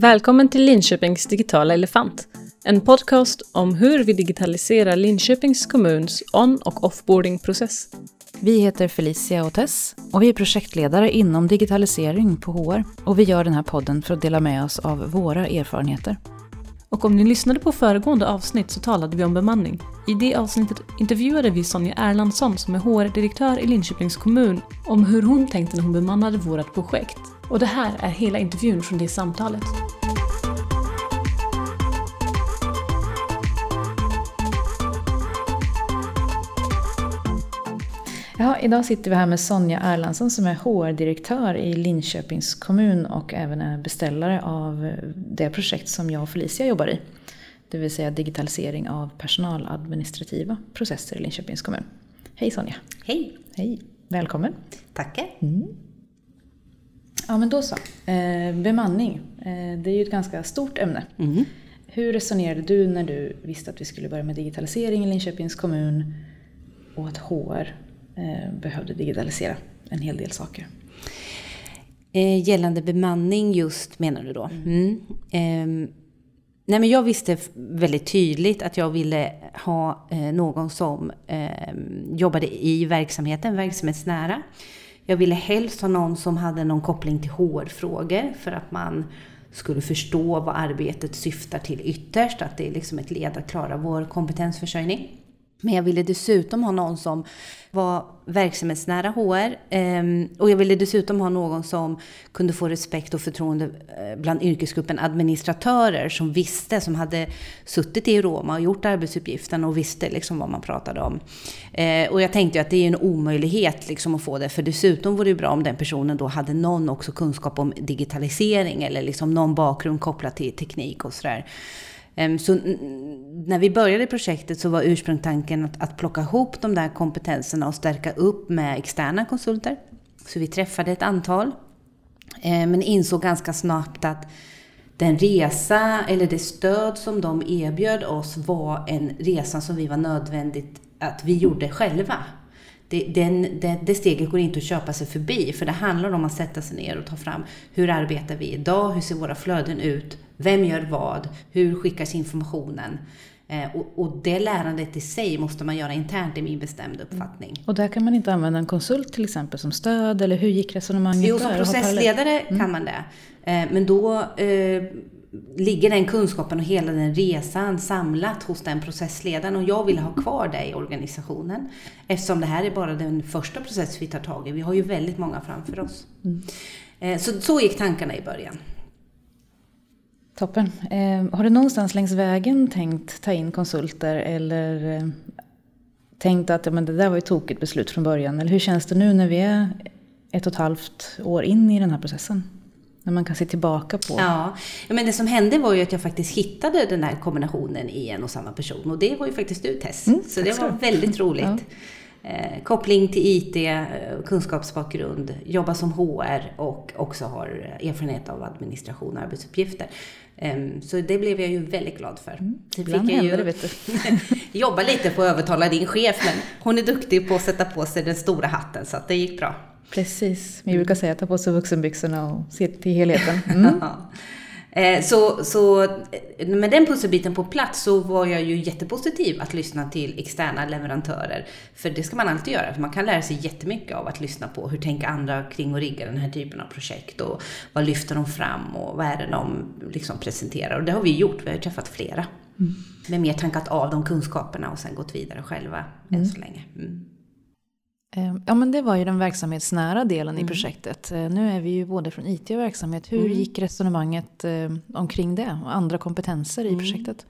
Välkommen till Linköpings digitala elefant. En podcast om hur vi digitaliserar Linköpings kommuns on och offboardingprocess. Vi heter Felicia och Tess och vi är projektledare inom digitalisering på HR och vi gör den här podden för att dela med oss av våra erfarenheter. Och om ni lyssnade på föregående avsnitt så talade vi om bemanning. I det avsnittet intervjuade vi Sonja Erlandsson som är HR-direktör i Linköpings kommun om hur hon tänkte när hon bemannade vårt projekt. Och det här är hela intervjun från det samtalet. Ja, idag sitter vi här med Sonja Erlandsson som är HR-direktör i Linköpings kommun och även är beställare av det projekt som jag och Felicia jobbar i. Det vill säga digitalisering av personaladministrativa processer i Linköpings kommun. Hej Sonja! Hej! Hej! Välkommen! Tackar! Mm. Ja men då så. Eh, bemanning, eh, det är ju ett ganska stort ämne. Mm. Hur resonerade du när du visste att vi skulle börja med digitalisering i Linköpings kommun och att HR eh, behövde digitalisera en hel del saker? Eh, gällande bemanning just menar du då? Mm. Eh, nej men jag visste väldigt tydligt att jag ville ha eh, någon som ehm, jobbade i verksamheten, verksamhetsnära. Jag ville helst ha någon som hade någon koppling till HR-frågor för att man skulle förstå vad arbetet syftar till ytterst, att det är liksom ett led att klara vår kompetensförsörjning. Men jag ville dessutom ha någon som var verksamhetsnära HR ehm, och jag ville dessutom ha någon som kunde få respekt och förtroende eh, bland yrkesgruppen administratörer som visste, som hade suttit i Roma och gjort arbetsuppgiften och visste liksom vad man pratade om. Eh, och jag tänkte att det är en omöjlighet liksom att få det, för dessutom vore det bra om den personen då hade någon också kunskap om digitalisering eller liksom någon bakgrund kopplat till teknik och sådär. Ehm, så när vi började projektet så var ursprungstanken att, att plocka ihop de där kompetenserna och stärka upp med externa konsulter. Så vi träffade ett antal, eh, men insåg ganska snabbt att den resa eller det stöd som de erbjöd oss var en resa som vi var nödvändigt att vi gjorde själva. Det, den, det, det, steget går inte att köpa sig förbi, för det handlar om att sätta sig ner och ta fram hur arbetar vi idag, hur ser våra flöden ut, vem gör vad, hur skickas informationen? Eh, och, och, det lärandet i sig måste man göra internt i min bestämda uppfattning. Och där kan man inte använda en konsult till exempel som stöd, eller hur gick resonemanget jo, som processledare mm. kan man det. Eh, men då eh, ligger den kunskapen och hela den resan samlat hos den processledaren och jag vill ha kvar det i organisationen. Eftersom det här är bara den första process vi tar tag i. Vi har ju väldigt många framför oss. Mm. Eh, så, så gick tankarna i början. Toppen. Eh, har du någonstans längs vägen tänkt ta in konsulter eller eh, tänkt att men det där var ett tokigt beslut från början? Eller hur känns det nu när vi är ett och ett halvt år in i den här processen? När man kan se tillbaka på. Ja, men det som hände var ju att jag faktiskt hittade den här kombinationen i en och samma person. Och det var ju faktiskt du Tess. Mm, så det var väldigt roligt. Ja. Eh, koppling till IT, eh, kunskapsbakgrund, jobba som HR och också har erfarenhet av administration och arbetsuppgifter. Um, så det blev jag ju väldigt glad för. Mm. Det fick jag ju det, jobba lite på att övertala din chef, men hon är duktig på att sätta på sig den stora hatten, så att det gick bra. Precis. Vi brukar säga att ta på sig vuxenbyxorna och se till helheten. Mm. Eh, så, så med den pusselbiten på plats så var jag ju jättepositiv att lyssna till externa leverantörer. För det ska man alltid göra, för man kan lära sig jättemycket av att lyssna på hur tänker andra kring och rigga den här typen av projekt och vad lyfter de fram och vad är det de liksom presenterar. Och det har vi gjort, vi har träffat flera. Mm. Med mer tankat av de kunskaperna och sen gått vidare själva mm. än så länge. Mm. Ehm, ja men det var ju den verksamhetsnära delen mm. i projektet. Eh, nu är vi ju både från IT och verksamhet. Hur mm. gick resonemanget eh, omkring det och andra kompetenser i mm. projektet?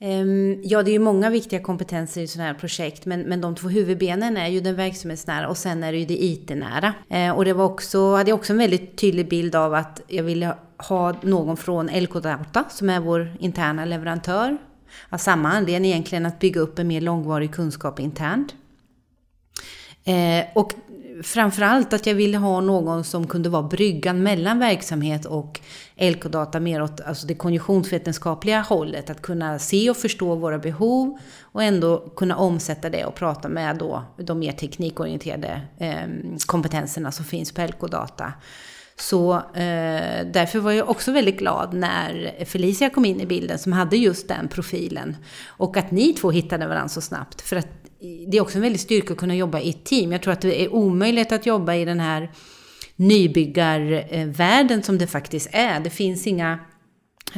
Ehm, ja, det är ju många viktiga kompetenser i sådana här projekt, men, men de två huvudbenen är ju den verksamhetsnära och sen är det ju det IT-nära. Och det var också, hade jag också en väldigt tydlig bild av att jag ville ha någon från LK Data, som är vår interna leverantör, av samma anledning egentligen att bygga upp en mer långvarig kunskap internt. Eh, och framförallt att jag ville ha någon som kunde vara bryggan mellan verksamhet och LK-data mer åt alltså det konjunktionsvetenskapliga hållet. Att kunna se och förstå våra behov och ändå kunna omsätta det och prata med då de mer teknikorienterade eh, kompetenserna som finns på LK-data. Så eh, därför var jag också väldigt glad när Felicia kom in i bilden som hade just den profilen. Och att ni två hittade varandra så snabbt. För att det är också en väldig styrka att kunna jobba i ett team. Jag tror att det är omöjligt att jobba i den här nybyggarvärlden som det faktiskt är. Det finns inga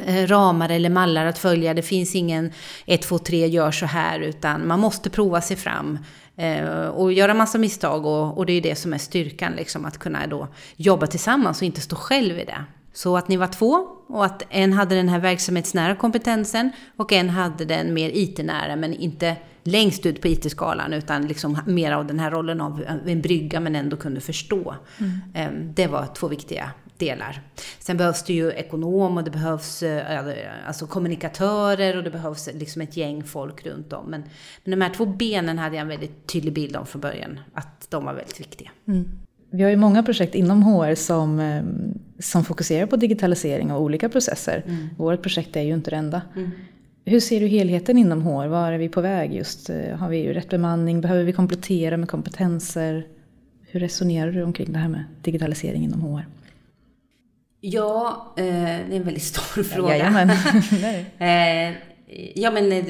eh, ramar eller mallar att följa. Det finns ingen 1, 2, 3, gör så här, utan man måste prova sig fram eh, och göra massa misstag. Och, och, det är det som är styrkan, liksom, att kunna då jobba tillsammans och inte stå själv i det. Så att ni var två och att en hade den här verksamhetsnära kompetensen och en hade den mer IT-nära men inte längst ut på IT-skalan utan liksom mer av den här rollen av en brygga men ändå kunde förstå. Mm. Ehm, det var två viktiga delar. Sen behövs det ju ekonom och det behövs eh, alltså kommunikatörer och det behövs liksom ett gäng folk runt om. Men, men de här två benen hade jag en väldigt tydlig bild om från början, att de var väldigt viktiga. Mm. Vi har ju många projekt inom HR som, eh, som fokuserar på digitalisering av olika processer. Mm. Vårt projekt är ju inte det enda. Mm. Hur ser du helheten inom HR? Var är vi på väg just? Eh, har vi rätt bemanning? Behöver vi komplettera med kompetenser? Hur resonerar du omkring det här med digitalisering inom HR? Ja, eh, det är en väldigt stor fråga. Jajamän. ja, men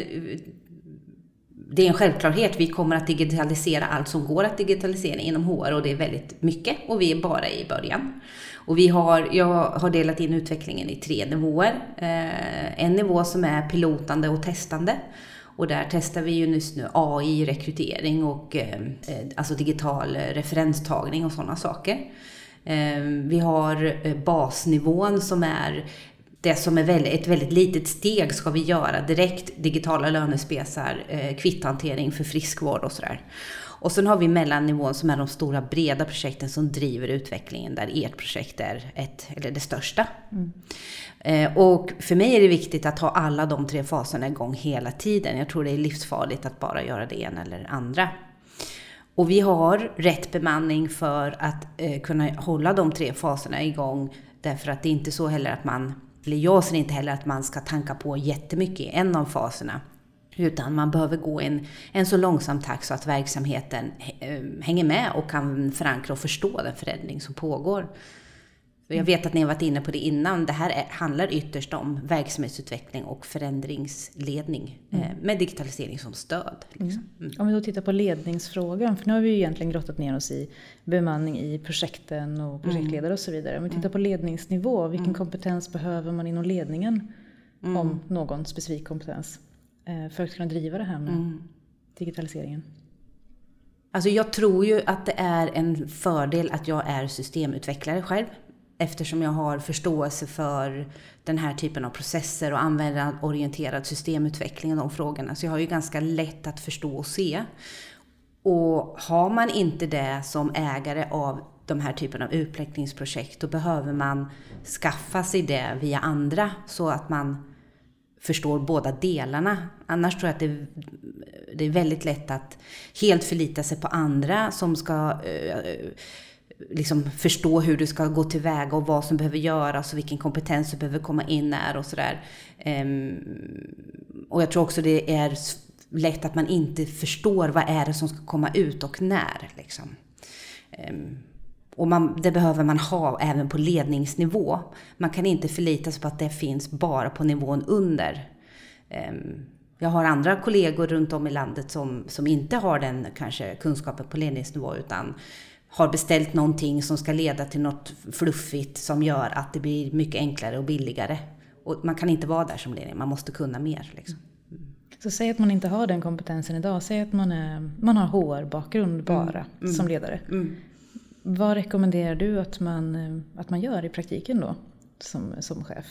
det är en självklarhet. Vi kommer att digitalisera allt som går att digitalisera inom HR och det är väldigt mycket och vi är bara i början. Och vi har, jag har delat in utvecklingen i tre nivåer. Eh, en nivå som är pilotande och testande. Och där testar vi ju just nu AI, rekrytering och eh, eh, alltså digital referenstagning och sådana saker. Eh, vi har eh, basnivån som är det som är väldigt, ett väldigt litet steg ska vi göra direkt. Digitala lönespesar, eh, kvitthantering för friskvård och sådär. Och sen har vi mellannivån som är de stora breda projekten som driver utvecklingen där ert projekt är ett, eller det största. Mm. Eh, och för mig är det viktigt att ha alla de tre faserna igång hela tiden. Jag tror det är livsfarligt att bara göra det ena eller andra. Och vi har rätt bemanning för att eh, kunna hålla de tre faserna igång. Därför att det är inte så heller att man eller jag ser inte heller att man ska tanka på jättemycket i en av faserna. Utan man behöver gå en, en så långsam takt så att verksamheten eh, hänger med och kan förankra och förstå den förändring som pågår. Jag vet att ni har varit inne på det innan. Det här är, handlar ytterst om verksamhetsutveckling och förändringsledning eh, mm. med digitalisering som stöd. Liksom. Mm. mm. Om vi då tittar på ledningsfrågan, för nu har vi ju egentligen grottat ner oss i bemanning i projekten och projektledare och så vidare. Om vi tittar mm. på ledningsnivå, vilken mm. kompetens behöver man inom ledningen? Om någon specifik kompetens. Eh, för att kunna driva det här med digitaliseringen. Alltså jag tror ju att det är en fördel att jag är systemutvecklare själv eftersom jag har förståelse för den här typen av processer och användarorienterad systemutveckling och de frågorna. Så jag har ju ganska lätt att förstå och se. Och har man inte det som ägare av de här typen av utvecklingsprojekt, då behöver man skaffa sig det via andra så att man förstår båda delarna. Annars tror jag att det, det är väldigt lätt att helt förlita sig på andra som ska uh, liksom förstå hur du ska gå tillväga och vad som behöver göras och vilken kompetens du behöver komma in när och sådär. Ehm, och jag tror också det är lätt att man inte förstår vad är det som ska komma ut och när. Liksom. Ehm, och man, det behöver man ha även på ledningsnivå. Man kan inte förlita sig på att det finns bara på nivån under. Ehm, jag har andra kollegor runt om i landet som, som inte har den kanske kunskapen på ledningsnivå utan har beställt någonting som ska leda till något fluffigt som gör att det blir mycket enklare och billigare. Och man kan inte vara där som ledning, man måste kunna mer. Liksom. Mm. Så säg att man inte har den kompetensen idag, säg att man, är, man har HR-bakgrund mm. bara mm. Mm. som ledare. Mm. Vad rekommenderar du att man, att man gör i praktiken då? Som, som chef?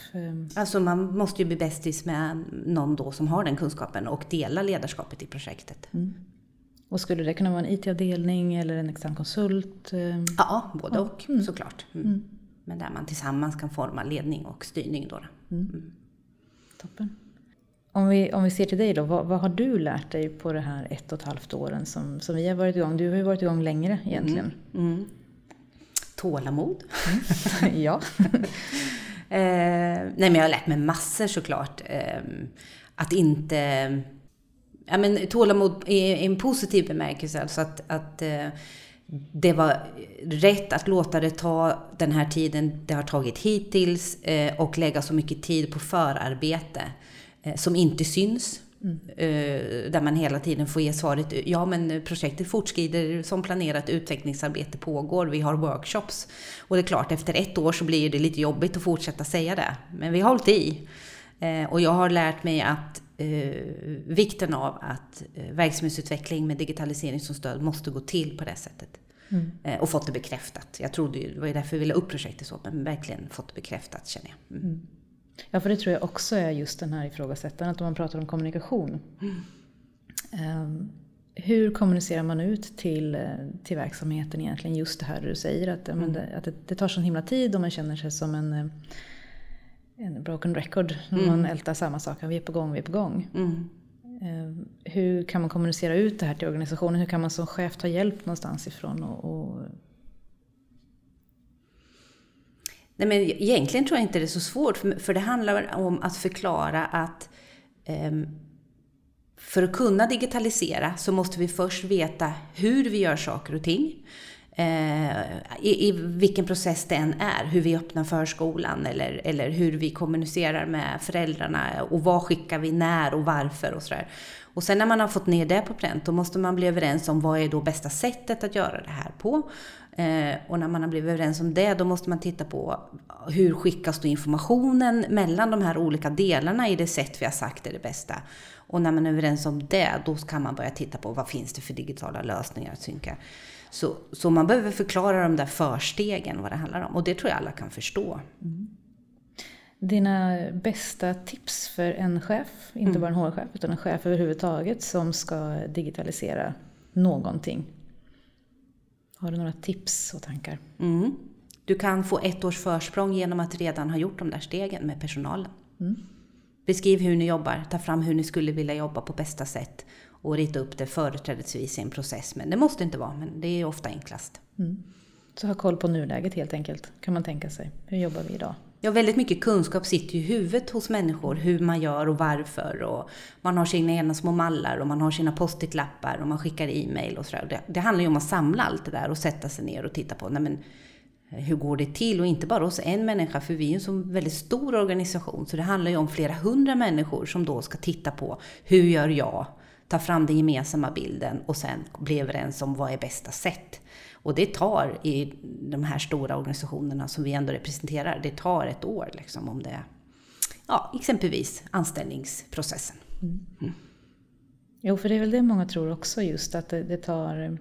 Alltså man måste ju bli bästis med någon då som har den kunskapen och dela ledarskapet i projektet. Mm. Och skulle det kunna vara en IT-avdelning eller en extern konsult? Eh? Ja, både och mm. såklart. Mm. Mm. Men där man tillsammans kan forma ledning och styrning. Då. Mm. mm. Toppen. Om vi, om vi ser till dig då, vad, vad, har du lärt dig på det här ett och ett halvt åren som, som vi har varit igång? Du har ju varit igång längre egentligen. Tålamod. ja. eh, nej men jag har lärt mig massor såklart. Eh, att inte ja, men tålamod i en positiv bemärkelse. Alltså att, att eh, det var rätt att låta det ta den här tiden det har tagit hittills eh, och lägga så mycket tid på förarbete eh, som inte syns. Mm. Där man hela tiden får ge svaret, ja men projektet fortskrider som planerat, utvecklingsarbete pågår, vi har workshops. Och det är klart, efter ett år så blir det lite jobbigt att fortsätta säga det. Men vi har hållit i. Och jag har lärt mig att eh, vikten av att eh, verksamhetsutveckling med digitalisering som stöd måste gå till på det sättet. Mm. Eh, och fått det bekräftat. Jag trodde ju, det var ju därför vi ville upp projektet så, men verkligen fått det bekräftat känner jag. Mm. Mm. Ja, för det tror jag också är just den här ifrågasättandet om man pratar om kommunikation. Um, hur kommunicerar man ut till, till verksamheten egentligen just det här du säger att, mm. det, att det, det, tar sån himla tid och man känner sig som en eh, en broken record. Mm. Man ältar samma sak, vi är på gång, vi är på gång. Mm. Eh, hur kan man kommunicera ut det här till organisationen? Hur kan man som chef ta hjälp någonstans ifrån? Och, och... Nej, men egentligen tror jag inte det är så svårt, för det handlar om att förklara att um, för att kunna digitalisera så måste vi först veta hur vi gör saker och ting Eh, i, i, vilken process det än är, hur vi öppnar förskolan eller, eller hur vi kommunicerar med föräldrarna och vad skickar vi när och varför och sådär. Och sen när man har fått ner det på pränt, då måste man bli överens om vad är då bästa sättet att göra det här på. Eh, och när man har blivit överens om det, då måste man titta på hur skickas då informationen mellan de här olika delarna i det sätt vi har sagt är det bästa. Och när man är överens om det, då kan man börja titta på vad finns det för digitala lösningar att synka. Så, så man behöver förklara de där förstegen, vad det handlar om. Och det tror jag alla kan förstå. Mm. Dina bästa tips för en chef, inte mm. bara en HR-chef, utan en chef överhuvudtaget som ska digitalisera någonting. Har du några tips och tankar? Mm. Du kan få ett års försprång genom att redan ha gjort de där stegen med personalen. Mm. Beskriv hur ni jobbar, ta fram hur ni skulle vilja jobba på bästa sätt och rita upp det företrädesvis i en process. Men det måste inte vara, men det är ofta enklast. Mm. Så ha koll på nuläget helt enkelt, kan man tänka sig. Hur jobbar vi idag? Ja, väldigt mycket kunskap sitter i huvudet hos människor, hur man gör och varför. Och man har sina egna små mallar och man har sina post-it-lappar och man skickar e-mail och sådär. Det, det handlar ju om att samla allt det där och sätta sig ner och titta på, nej men, hur går det till? Och inte bara hos en människa, för vi är ju en så väldigt stor organisation. Så det handlar ju om flera hundra människor som då ska titta på, hur gör jag? Ta fram den gemensamma bilden och sen bli överens om vad är bästa sätt. Och det tar i de här stora organisationerna som vi ändå representerar, det tar ett år liksom om det ja, exempelvis anställningsprocessen. Mm. Mm. Jo, för det är väl det många tror också just att det, det tar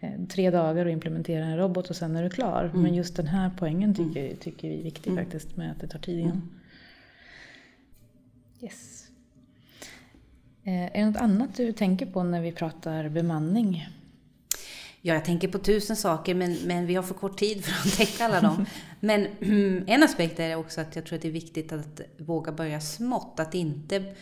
eh, tre dagar att implementera en robot och sen är du klar. Mm. Men just den här poängen tycker, mm. tycker vi är viktig mm. faktiskt med att det tar tid igen. Yes. Eh, är det något annat du tänker på när vi pratar bemanning? Ja, jag tänker på tusen saker, men, men vi har för kort tid för att täcka alla dem. Men mm, en aspekt är också att jag tror att det är viktigt att våga börja smått. Att inte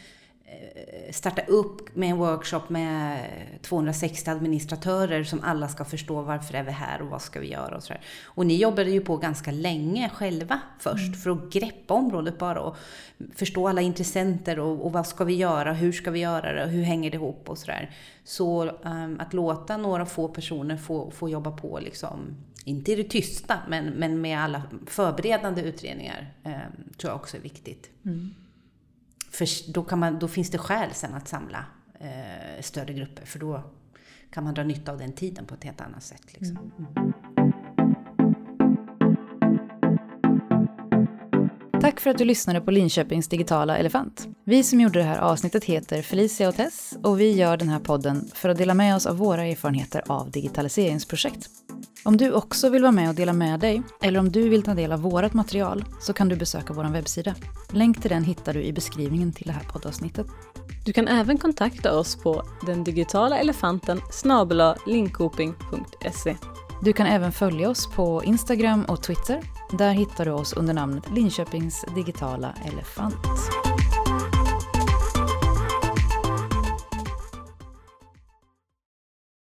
starta upp med en workshop med 260 administratörer som alla ska förstå varför är vi här och vad ska vi göra och sådär. Och ni jobbade ju på ganska länge själva först mm. för att greppa området bara och förstå alla intressenter och, och, vad ska vi göra, hur ska vi göra det, hur hänger det ihop och sådär. Så um, att låta några få personer få, få jobba på liksom, inte i det tysta, men, men med alla förberedande utredningar um, tror jag också är viktigt. Mm. För då, kan man, då finns det skäl sen att samla eh, större grupper, för då kan man dra nytta av den tiden på ett helt annat sätt. Liksom. Mm. Tack för att du lyssnade på Linköpings digitala elefant. Vi som gjorde det här avsnittet heter Felicia och Tess och vi gör den här podden för att dela med oss av våra erfarenheter av digitaliseringsprojekt. Om du också vill vara med och dela med dig, eller om du vill ta del av vårt material, så kan du besöka vår webbsida. Länk till den hittar du i beskrivningen till det här poddavsnittet. Du kan även kontakta oss på den digitala elefanten linkoping.se. Du kan även följa oss på Instagram och Twitter. Där hittar du oss under namnet Linköpings digitala elefant.